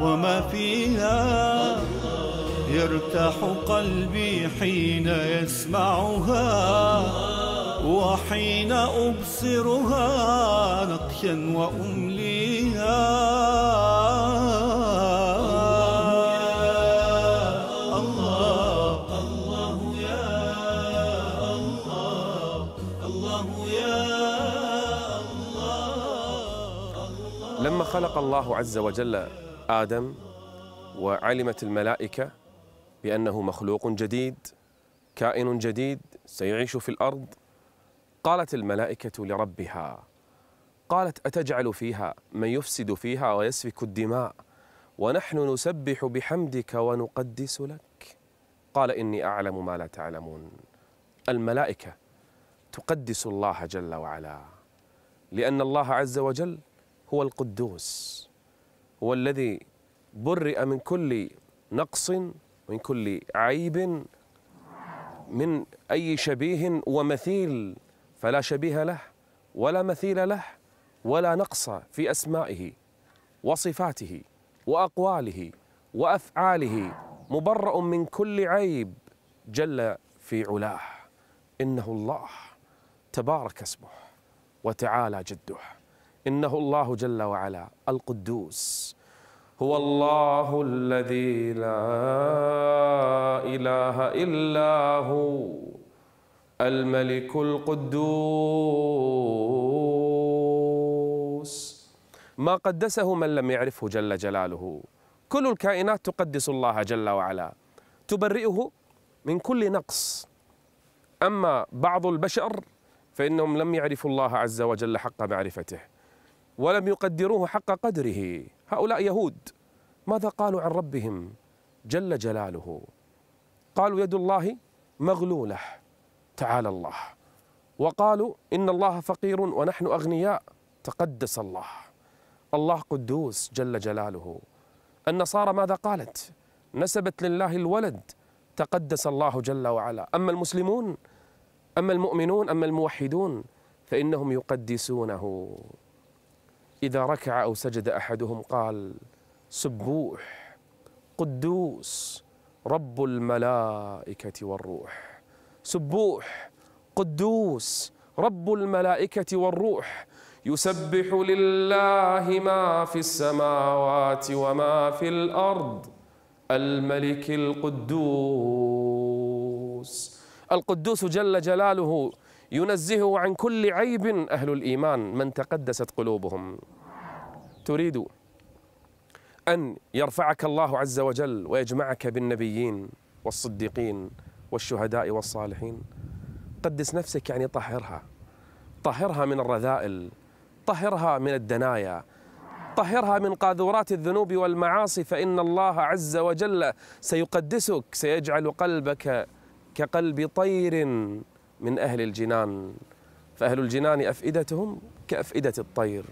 وما فيها. يرتاح قلبي حين يسمعها وحين أبصرها نقشا وأمليها. الله الله يا الله الله يا لما خلق الله عز وجل آدم وعلمت الملائكة بأنه مخلوق جديد كائن جديد سيعيش في الأرض. قالت الملائكة لربها قالت أتجعل فيها من يفسد فيها ويسفك الدماء ونحن نسبح بحمدك ونقدس لك. قال إني أعلم ما لا تعلمون. الملائكة تقدس الله جل وعلا لأن الله عز وجل هو القدوس. هو الذي برئ من كل نقص من كل عيب من أي شبيه ومثيل فلا شبيه له ولا مثيل له ولا نقص في أسمائه وصفاته وأقواله وأفعاله مبرأ من كل عيب جل في علاه. إنه الله تبارك اسمه وتعالى جده. إنه الله جل وعلا القدوس. هو الله الذي لا إله إلا هو الملك القدوس. ما قدسه من لم يعرفه جل جلاله. كل الكائنات تقدس الله جل وعلا. تبرئه من كل نقص. أما بعض البشر فإنهم لم يعرفوا الله عز وجل حق معرفته. ولم يقدروه حق قدره. هؤلاء يهود ماذا قالوا عن ربهم؟ جل جلاله. قالوا يد الله مغلولة. تعالى الله. وقالوا إن الله فقير ونحن أغنياء. تقدس الله. الله قدوس جل جلاله. النصارى ماذا قالت؟ نسبت لله الولد. تقدس الله جل وعلا. أما المسلمون؟ أما المؤمنون؟ أما الموحدون؟ فإنهم يقدسونه. إذا ركع أو سجد أحدهم قال سبوح قدوس رب الملائكة والروح. سبوح قدوس رب الملائكة والروح. يسبح لله ما في السماوات وما في الأرض الملك القدوس. القدوس جل جلاله ينزهه عن كل عيب أهل الإيمان من تقدست قلوبهم. تريد أن يرفعك الله عز وجل ويجمعك بالنبيين والصديقين والشهداء والصالحين. قدس نفسك يعني طهرها. طهرها من الرذائل. طهرها من الدنايا. طهرها من قاذورات الذنوب والمعاصي فإن الله عز وجل سيقدسك سيجعل قلبك كقلب طير. من أهل الجنان فأهل الجنان أفئدتهم كأفئدة الطير.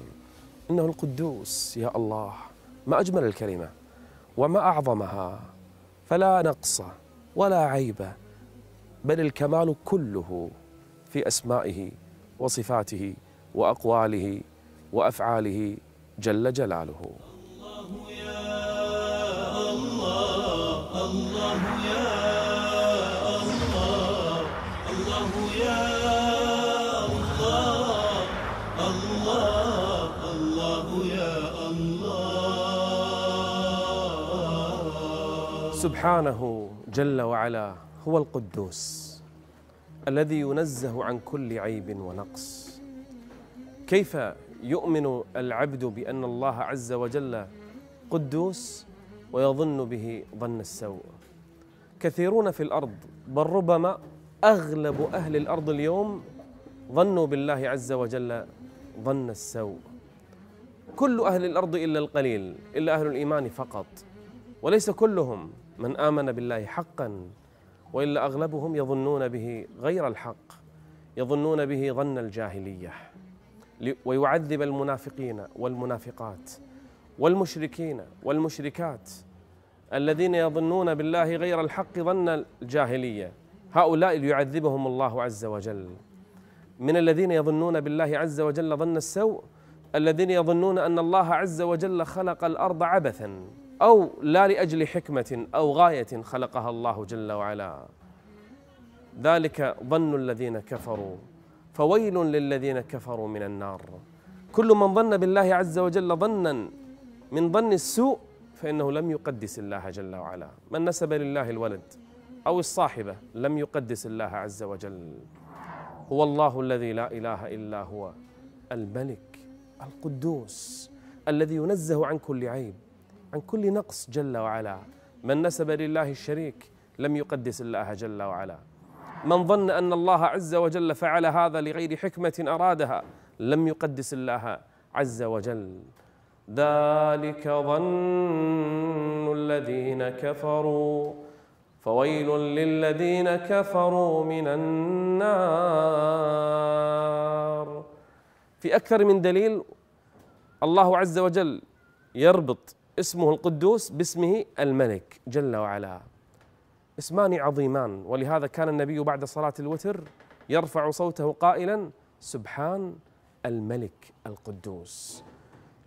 إنه القدوس يا الله ما أجمل الكلمة وما أعظمها فلا نقص ولا عيب بل الكمال كله في أسمائه وصفاته وأقواله وأفعاله جل جلاله. الله يا الله الله سبحانه جل وعلا هو القدوس الذي ينزه عن كل عيب ونقص. كيف يؤمن العبد بأن الله عز وجل قدوس ويظن به ظن السوء؟ كثيرون في الأرض بل ربما أغلب أهل الأرض اليوم ظنوا بالله عز وجل ظن السوء. كل أهل الأرض إلا القليل إلا أهل الإيمان فقط وليس كلهم. من آمن بالله حقا وإلا أغلبهم يظنون به غير الحق يظنون به ظن الجاهلية ويعذب المنافقين والمنافقات والمشركين والمشركات الذين يظنون بالله غير الحق ظن الجاهلية. هؤلاء ليعذبهم الله عز وجل. من الذين يظنون بالله عز وجل ظن السوء الذين يظنون أن الله عز وجل خلق الأرض عبثا. أو لا لأجل حكمة أو غاية خلقها الله جل وعلا. ذلك ظن الذين كفروا فويل للذين كفروا من النار. كل من ظن بالله عز وجل ظنا من ظن السوء فإنه لم يقدس الله جل وعلا. من نسب لله الولد أو الصاحبة لم يقدس الله عز وجل. هو الله الذي لا إله إلا هو الملك القدوس الذي ينزه عن كل عيب. عن كل نقص جل وعلا. من نسب لله الشريك لم يقدس الله جل وعلا. من ظن أن الله عز وجل فعل هذا لغير حكمة أرادها لم يقدس الله عز وجل. ذلك ظن الذين كفروا. فويل للذين كفروا من النار. في أكثر من دليل الله عز وجل يربط اسمه القدوس باسمه الملك جل وعلا. اسمان عظيمان ولهذا كان النبي بعد صلاة الوتر يرفع صوته قائلا سبحان الملك القدوس.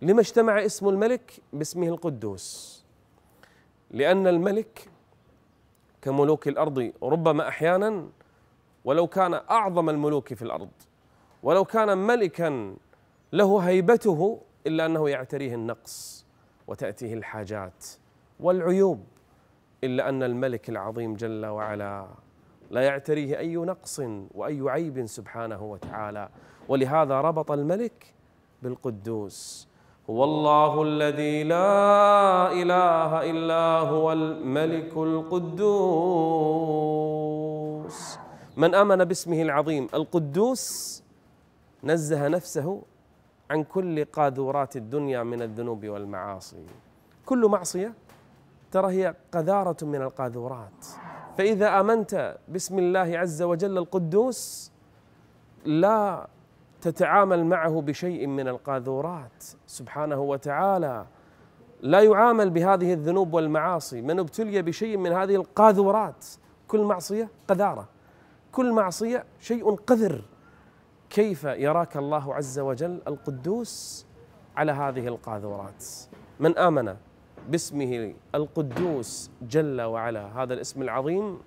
لما اجتمع اسم الملك باسمه القدوس؟ لأن الملك كملوك الأرض ربما أحيانا ولو كان أعظم الملوك في الأرض ولو كان ملكا له هيبته إلا أنه يعتريه النقص. وتأتيه الحاجات والعيوب إلا أن الملك العظيم جل وعلا لا يعتريه أي نقص وأي عيب سبحانه وتعالى. ولهذا ربط الملك بالقدوس. هو الله الذي لا إله إلا هو الملك القدوس. من آمن باسمه العظيم القدوس نزه نفسه عن كل قاذورات الدنيا من الذنوب والمعاصي. كل معصية ترى هي قذارة من القاذورات. فإذا آمنت باسم الله عز وجل القدوس لا تتعامل معه بشيء من القاذورات. سبحانه وتعالى لا يعامل بهذه الذنوب والمعاصي. من ابتلي بشيء من هذه القاذورات كل معصية قذارة. كل معصية شيء قذر. كيف يراك الله عز وجل القدوس على هذه القاذورات؟ من آمن باسمه القدوس جل وعلا هذا الاسم العظيم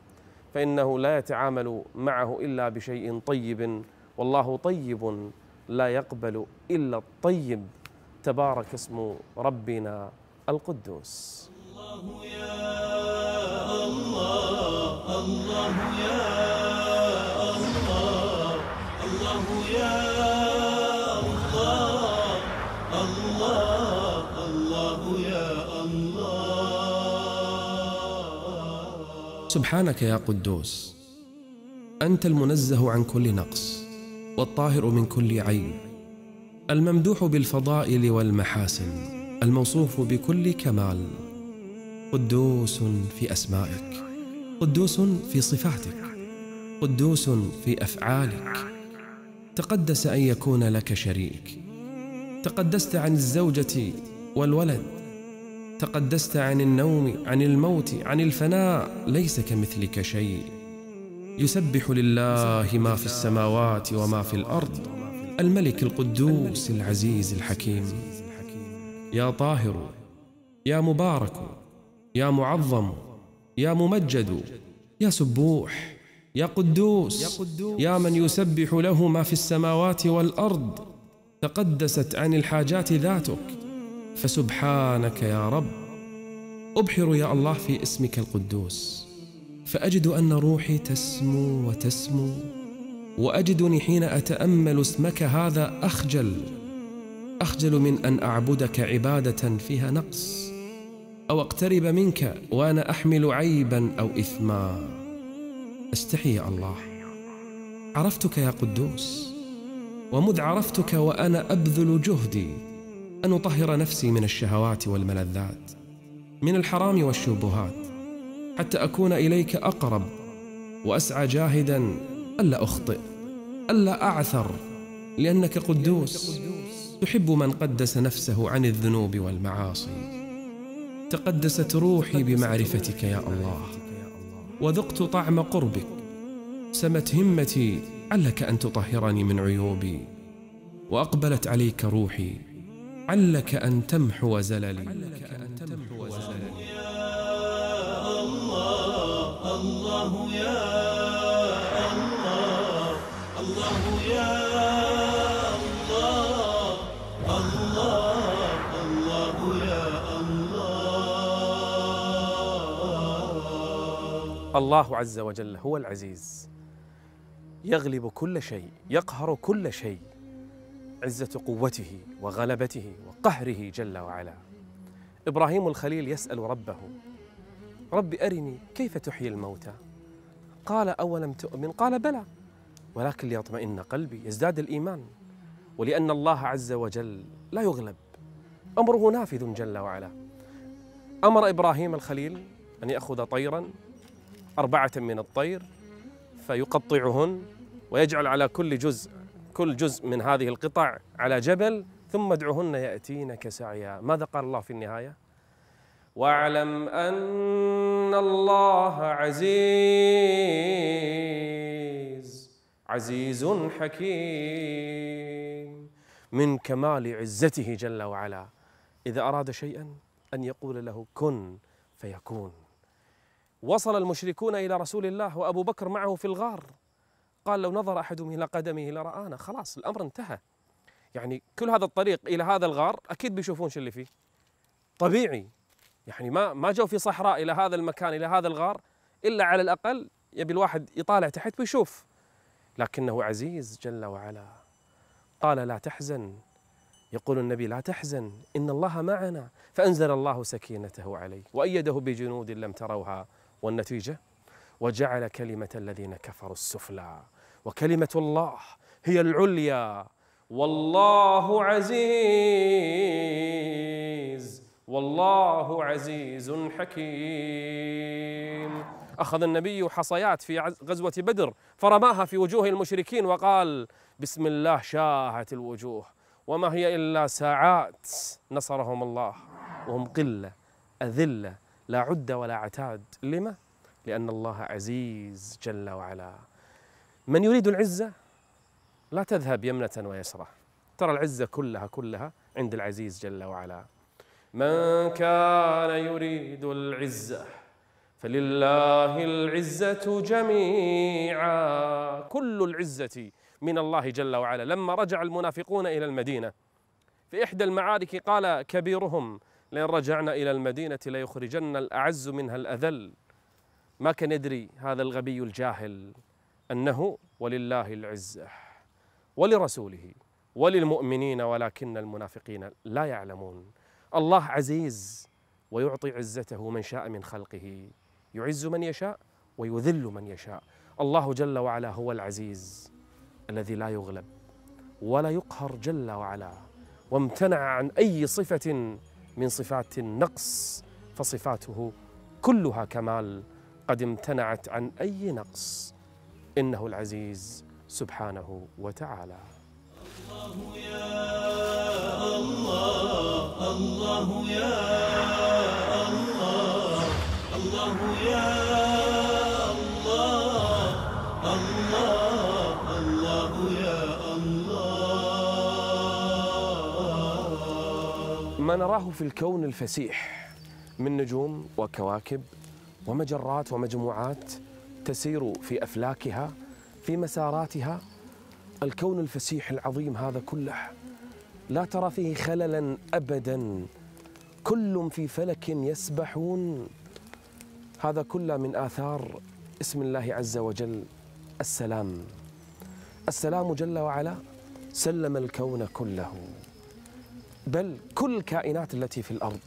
فإنه لا يتعامل معه إلا بشيء طيب والله طيب لا يقبل إلا الطيب تبارك اسم ربنا القدوس. الله يا الله الله يا سبحانك يا قدوس أنت المنزه عن كل نقص والطاهر من كل عيب الممدوح بالفضائل والمحاسن الموصوف بكل كمال. قدوس في أسمائك قدوس في صفاتك قدوس في أفعالك. تقدس أن يكون لك شريك. تقدست عن الزوجة والولد. تقدست عن النوم عن الموت عن الفناء ليس كمثلك شيء. يسبح لله ما في السماوات وما في الأرض. الملك القدوس العزيز الحكيم. يا طاهر يا مبارك يا معظم يا ممجد يا سبوح. يا قدوس يا من يسبح له ما في السماوات والأرض تقدست عن الحاجات ذاتك. فسبحانك يا رب. أبحر يا الله في اسمك القدوس. فأجد أن روحي تسمو وتسمو وأجدني حين أتأمل اسمك هذا أخجل. أخجل من أن أعبدك عبادة فيها نقص أو أقترب منك وأنا أحمل عيبا أو اثما. استحي يا الله. عرفتك يا قدوس ومذ عرفتك وأنا أبذل جهدي أن أطهر نفسي من الشهوات والملذات من الحرام والشبهات حتى أكون إليك أقرب وأسعى جاهدا ألا أخطئ ألا أعثر لأنك قدوس تحب من قدس نفسه عن الذنوب والمعاصي. تقدست روحي بمعرفتك يا الله. وذقت طعم قربك سمت همتي علك أن تطهرني من عيوبي وأقبلت عليك روحي علك أن تمحو زللي الله يا الله الله يا الله الله عز وجل هو العزيز. يغلب كل شيء يقهر كل شيء عزة قوته وغلبته وقهره جل وعلا. إبراهيم الخليل يسأل ربه رب أرني كيف تحيي الموتى؟ قال أولم تؤمن؟ قال بلى ولكن ليطمئن قلبي يزداد الإيمان ولأن الله عز وجل لا يغلب. أمره نافذ جل وعلا. أمر إبراهيم الخليل أن يأخذ طيرا أربعة من الطير فيقطعهن ويجعل على كل جزء كل جزء من هذه القطع على جبل ثم ادعهن يأتينك سعيا. ماذا قال الله في النهاية؟ واعلم أن الله عزيز عزيز حكيم من كمال عزته جل وعلا. إذا أراد شيئا أن يقول له كن فيكون. وصل المشركون إلى رسول الله وأبو بكر معه في الغار. قال لو نظر أحدهم إلى قدمه لرآنا. خلاص الأمر انتهى. يعني كل هذا الطريق إلى هذا الغار أكيد بيشوفون شو اللي فيه. طبيعي. يعني ما ما جو في صحراء إلى هذا المكان إلى هذا الغار إلا على الأقل يبي الواحد يطالع تحت ويشوف. لكنه عزيز جل وعلا. قال لا تحزن. يقول النبي لا تحزن. إن الله معنا. فأنزل الله سكينته عليه وأيده بجنود لم تروها. والنتيجة؟ وجعل كلمة الذين كفروا السفلى. وكلمة الله هي العليا. والله عزيز. والله عزيز حكيم. أخذ النبي حصيات في غزوة بدر فرماها في وجوه المشركين وقال بسم الله شاهت الوجوه وما هي إلا ساعات نصرهم الله. وهم قلة أذلة لا عد ولا عتاد لما؟ لأن الله عزيز جل وعلا. من يريد العزة لا تذهب يمنة ويسرة. ترى العزة كلها كلها عند العزيز جل وعلا. من كان يريد العزة فلله العزة جميعا. كل العزة من الله جل وعلا. لما رجع المنافقون إلى المدينة في إحدى المعارك قال كبيرهم لئن رجعنا إلى المدينة ليخرجن الأعز منها الأذل. ما كان يدري هذا الغبي الجاهل أنه ولله العزة ولرسوله وللمؤمنين ولكن المنافقين لا يعلمون. الله عزيز ويعطي عزته من شاء من خلقه. يعز من يشاء ويذل من يشاء. الله جل وعلا هو العزيز الذي لا يغلب ولا يقهر جل وعلا. وامتنع عن أي صفة من صفات النقص فصفاته كلها كمال. قد امتنعت عن أي نقص. إنه العزيز سبحانه وتعالى. الله يا الله الله يا الله الله يا ما نراه في الكون الفسيح من نجوم وكواكب ومجرات ومجموعات تسير في أفلاكها في مساراتها. الكون الفسيح العظيم هذا كله لا ترى فيه خللا ابدا. كل في فلك يسبحون. هذا كله من آثار اسم الله عز وجل السلام. السلام جل وعلا سلم الكون كله. بل كل الكائنات التي في الأرض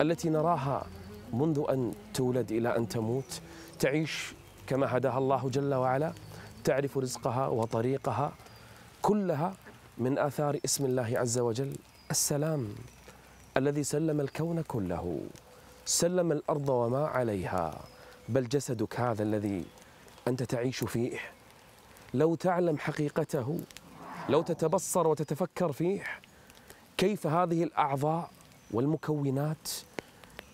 التي نراها منذ أن تولد إلى أن تموت تعيش كما هداها الله جل وعلا تعرف رزقها وطريقها كلها من آثار اسم الله عز وجل. السلام الذي سلم الكون كله سلم الأرض وما عليها. بل جسدك هذا الذي أنت تعيش فيه. لو تعلم حقيقته لو تتبصر وتتفكر فيه كيف هذه الأعضاء والمكونات؟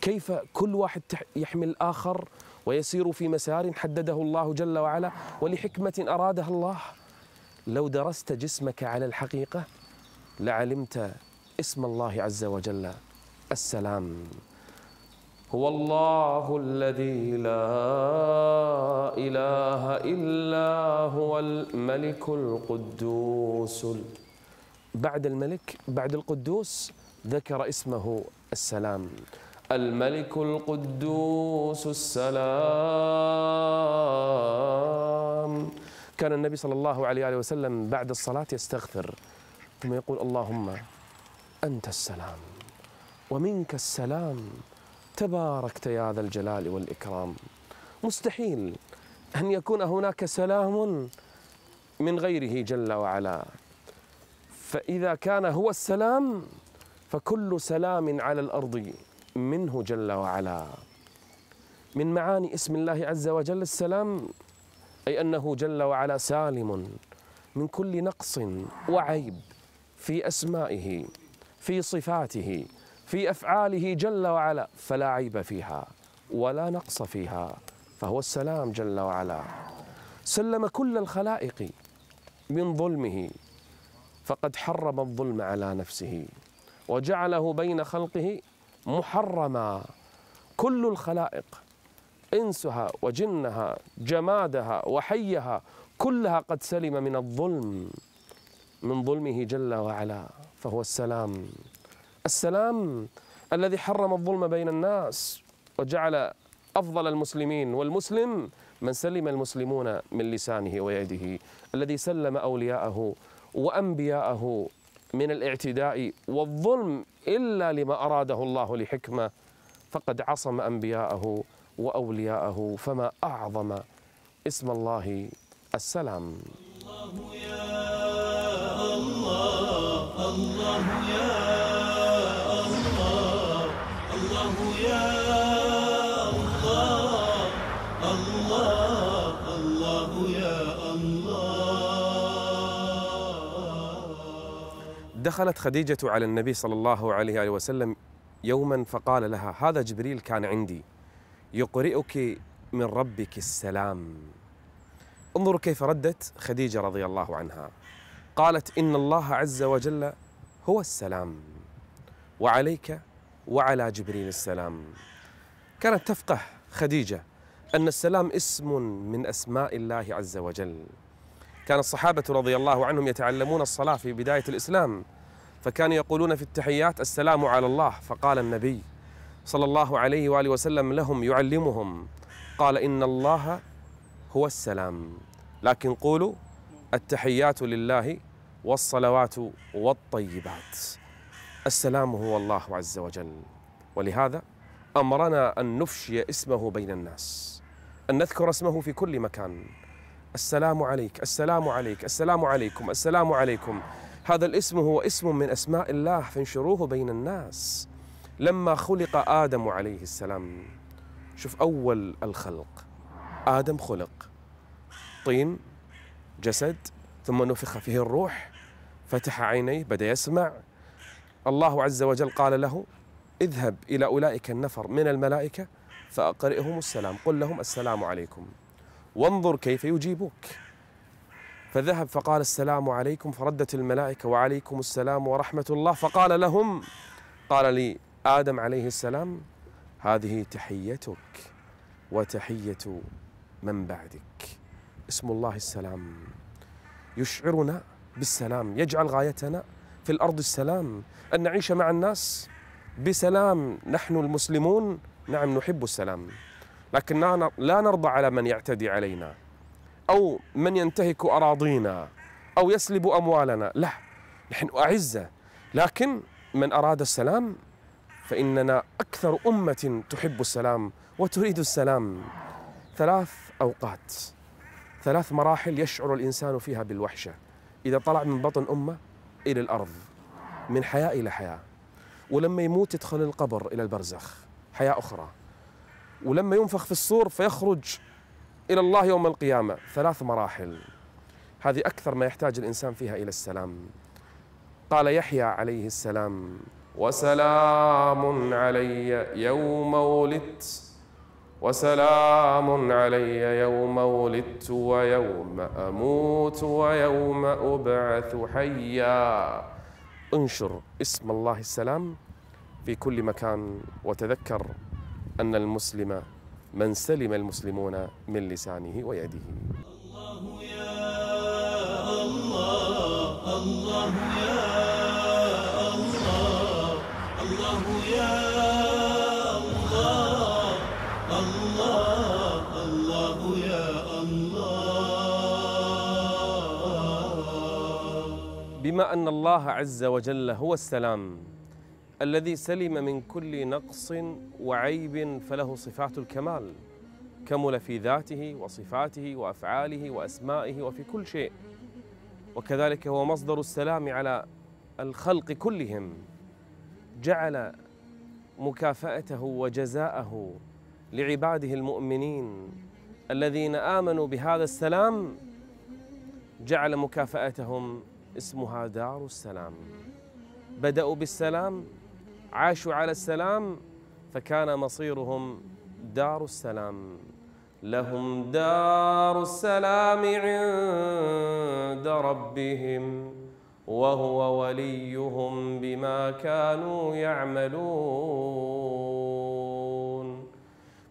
كيف كل واحد يحمل الآخر ويسير في مسار حدده الله جل وعلا ولحكمة أرادها الله؟ لو درست جسمك على الحقيقة لعلمت اسم الله عز وجل السلام. هو الله الذي لا إله إلا هو الملك القدوس بعد الملك بعد القدوس ذكر اسمه السلام. الملك القدوس السلام. كان النبي صلى الله عليه وسلم بعد الصلاة يستغفر ثم يقول اللهم أنت السلام ومنك السلام تباركت يا ذا الجلال والإكرام. مستحيل أن يكون هناك سلام من غيره جل وعلا. فإذا كان هو السلام فكل سلام على الأرض منه جل وعلا. من معاني اسم الله عز وجل السلام أي أنه جل وعلا سالم من كل نقص وعيب في أسمائه في صفاته في أفعاله جل وعلا فلا عيب فيها ولا نقص فيها فهو السلام جل وعلا. سلم كل الخلائق من ظلمه فقد حرم الظلم على نفسه وجعله بين خلقه محرما. كل الخلائق إنسها وجنها جمادها وحيها كلها قد سلم من الظلم من ظلمه جل وعلا فهو السلام. السلام الذي حرم الظلم بين الناس وجعل أفضل المسلمين والمسلم من سلم المسلمون من لسانه ويده الذي سلم أولياءه وأنبياءه من الاعتداء والظلم إلا لما أراده الله لحكمة فقد عصم أنبياءه وأولياءه فما أعظم اسم الله السلام. الله يا الله الله يا الله الله يا دخلت خديجة على النبي صلى الله عليه وسلم يوما فقال لها هذا جبريل كان عندي يقرئك من ربك السلام. انظروا كيف ردت خديجة رضي الله عنها. قالت إن الله عز وجل هو السلام وعليك وعلى جبريل السلام. كانت تفقه خديجة أن السلام اسم من أسماء الله عز وجل. كان الصحابة رضي الله عنهم يتعلمون الصلاة في بداية الإسلام فكانوا يقولون في التحيات السلام على الله فقال النبي صلى الله عليه وآله وسلم لهم يعلمهم قال إن الله هو السلام. لكن قولوا التحيات لله والصلوات والطيبات. السلام هو الله عز وجل. ولهذا أمرنا أن نفشي اسمه بين الناس أن نذكر اسمه في كل مكان. السلام عليك السلام عليك السلام عليكم السلام عليكم. هذا الاسم هو اسم من أسماء الله فانشروه بين الناس. لما خلق آدم عليه السلام شوف أول الخلق. آدم خلق. طين جسد ثم نفخ فيه الروح فتح عينيه بدأ يسمع. الله عز وجل قال له اذهب إلى أولئك النفر من الملائكة فأقرئهم السلام قل لهم السلام عليكم. وانظر كيف يجيبوك. فذهب فقال السلام عليكم فردت الملائكة وعليكم السلام ورحمة الله فقال لهم قال لي آدم عليه السلام هذه تحيتك وتحية من بعدك. اسم الله السلام. يشعرنا بالسلام يجعل غايتنا في الأرض السلام أن نعيش مع الناس بسلام. نحن المسلمون نعم نحب السلام لكن لا نرضى على من يعتدي علينا. أو من ينتهك أراضينا أو يسلب أموالنا. لا نحن أعزة. لكن من أراد السلام فإننا أكثر أمة تحب السلام وتريد السلام. ثلاث أوقات ثلاث مراحل يشعر الإنسان فيها بالوحشة. إذا طلع من بطن أمة إلى الأرض من حياة إلى حياة. ولما يموت يدخل القبر إلى البرزخ حياة أخرى. ولما ينفخ في الصور فيخرج إلى الله يوم القيامة. ثلاث مراحل. هذه أكثر ما يحتاج الإنسان فيها إلى السلام. قال يحيى عليه السلام وسلام علي يوم ولدت وسلام علي يوم ولدت ويوم أموت ويوم أبعث حيا. انشر اسم الله السلام في كل مكان وتذكر أن المسلم من سلم المسلمون من لسانه ويده. الله يا الله الله يا الله الله يا الله الله الله يا الله بما أن الله عز وجل هو السلام الذي سلم من كل نقص وعيب فله صفات الكمال كمل في ذاته وصفاته وأفعاله وأسمائه وفي كل شيء. وكذلك هو مصدر السلام على الخلق كلهم. جعل مكافأته وجزاءه لعباده المؤمنين الذين آمنوا بهذا السلام. جعل مكافأتهم اسمها دار السلام. بدأوا بالسلام عاشوا على السلام فكان مصيرهم دار السلام. لهم دار السلام عند ربهم وهو وليهم بما كانوا يعملون.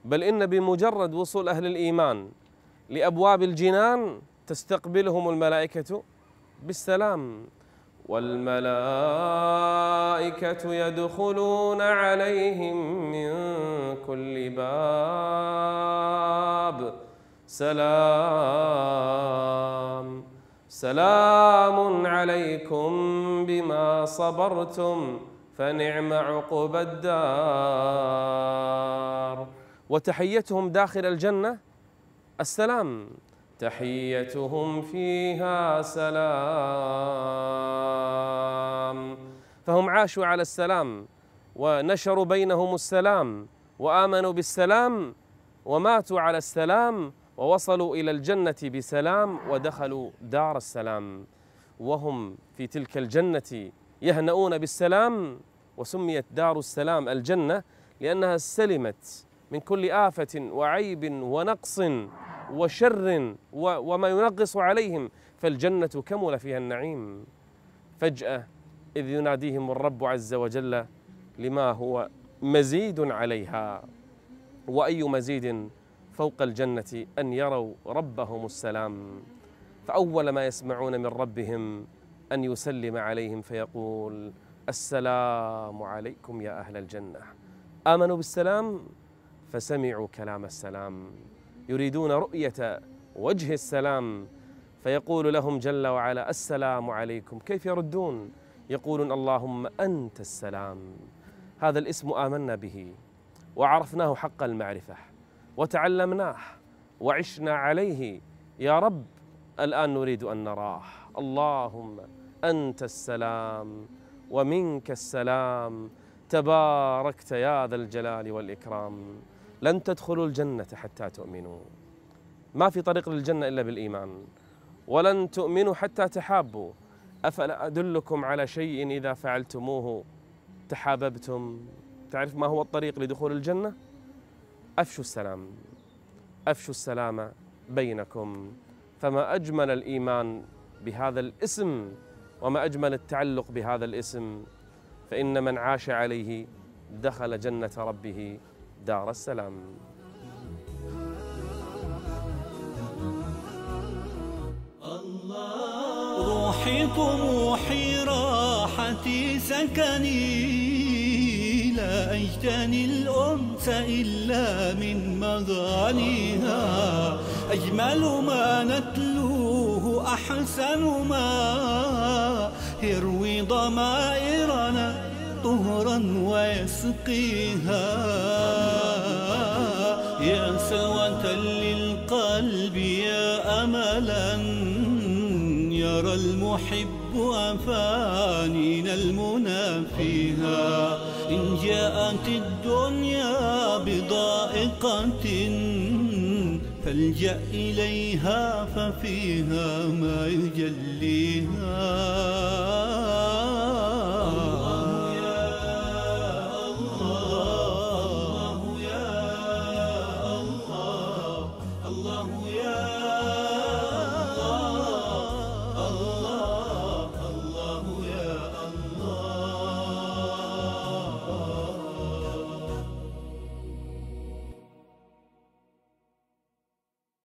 بل إن بمجرد وصول أهل الإيمان لأبواب الجنان تستقبلهم الملائكة بالسلام. والملائكة يدخلون عليهم من كل باب. سلام. سلام عليكم بما صبرتم فنعم عقب الدار. وتحيتهم داخل الجنة. السلام. تحيتهم فيها سلام. فهم عاشوا على السلام ونشروا بينهم السلام وآمنوا بالسلام وماتوا على السلام ووصلوا إلى الجنة بسلام ودخلوا دار السلام. وهم في تلك الجنة يهنؤون بالسلام وسميت دار السلام الجنة لأنها سلمت من كل آفة وعيب ونقص وشر وما ينغص عليهم فالجنة كمل فيها النعيم. فجأة إذ يناديهم الرب عز وجل لما هو مزيد عليها. وأي مزيد فوق الجنة أن يروا ربهم السلام. فأول ما يسمعون من ربهم أن يسلم عليهم فيقول السلام عليكم يا أهل الجنة. آمنوا بالسلام؟ فسمعوا كلام السلام يريدون رؤية وجه السلام فيقول لهم جل وعلا السلام عليكم. كيف يردون؟ يقولون اللهم أنت السلام. هذا الاسم آمنا به وعرفناه حق المعرفة وتعلمناه وعشنا عليه. يا رب الآن نريد أن نراه. اللهم أنت السلام ومنك السلام. تباركت يا ذا الجلال والإكرام. لن تدخلوا الجنة حتى تؤمنوا. ما في طريق للجنة إلا بالإيمان. ولن تؤمنوا حتى تحابوا. أفلا أدلكم على شيء إذا فعلتموه؟ تحاببتم. تعرف ما هو الطريق لدخول الجنة؟ أفشوا السلام. أفشوا السلام بينكم. فما أجمل الإيمان بهذا الاسم وما أجمل التعلق بهذا الاسم؟ فإن من عاش عليه دخل جنة ربه. دار السلام. روحي طموحي راحتي سكني لا أجتني الأنس إلا من مغانيها. أجمل ما نتلوه أحسن ما يروي ضمائرنا طهرا ويسقيها. يا سوة للقلب يا أملا يرى المحب أفانينا المنى فيها. إن جاءت الدنيا بضائقة فالجأ إليها ففيها ما يجليها.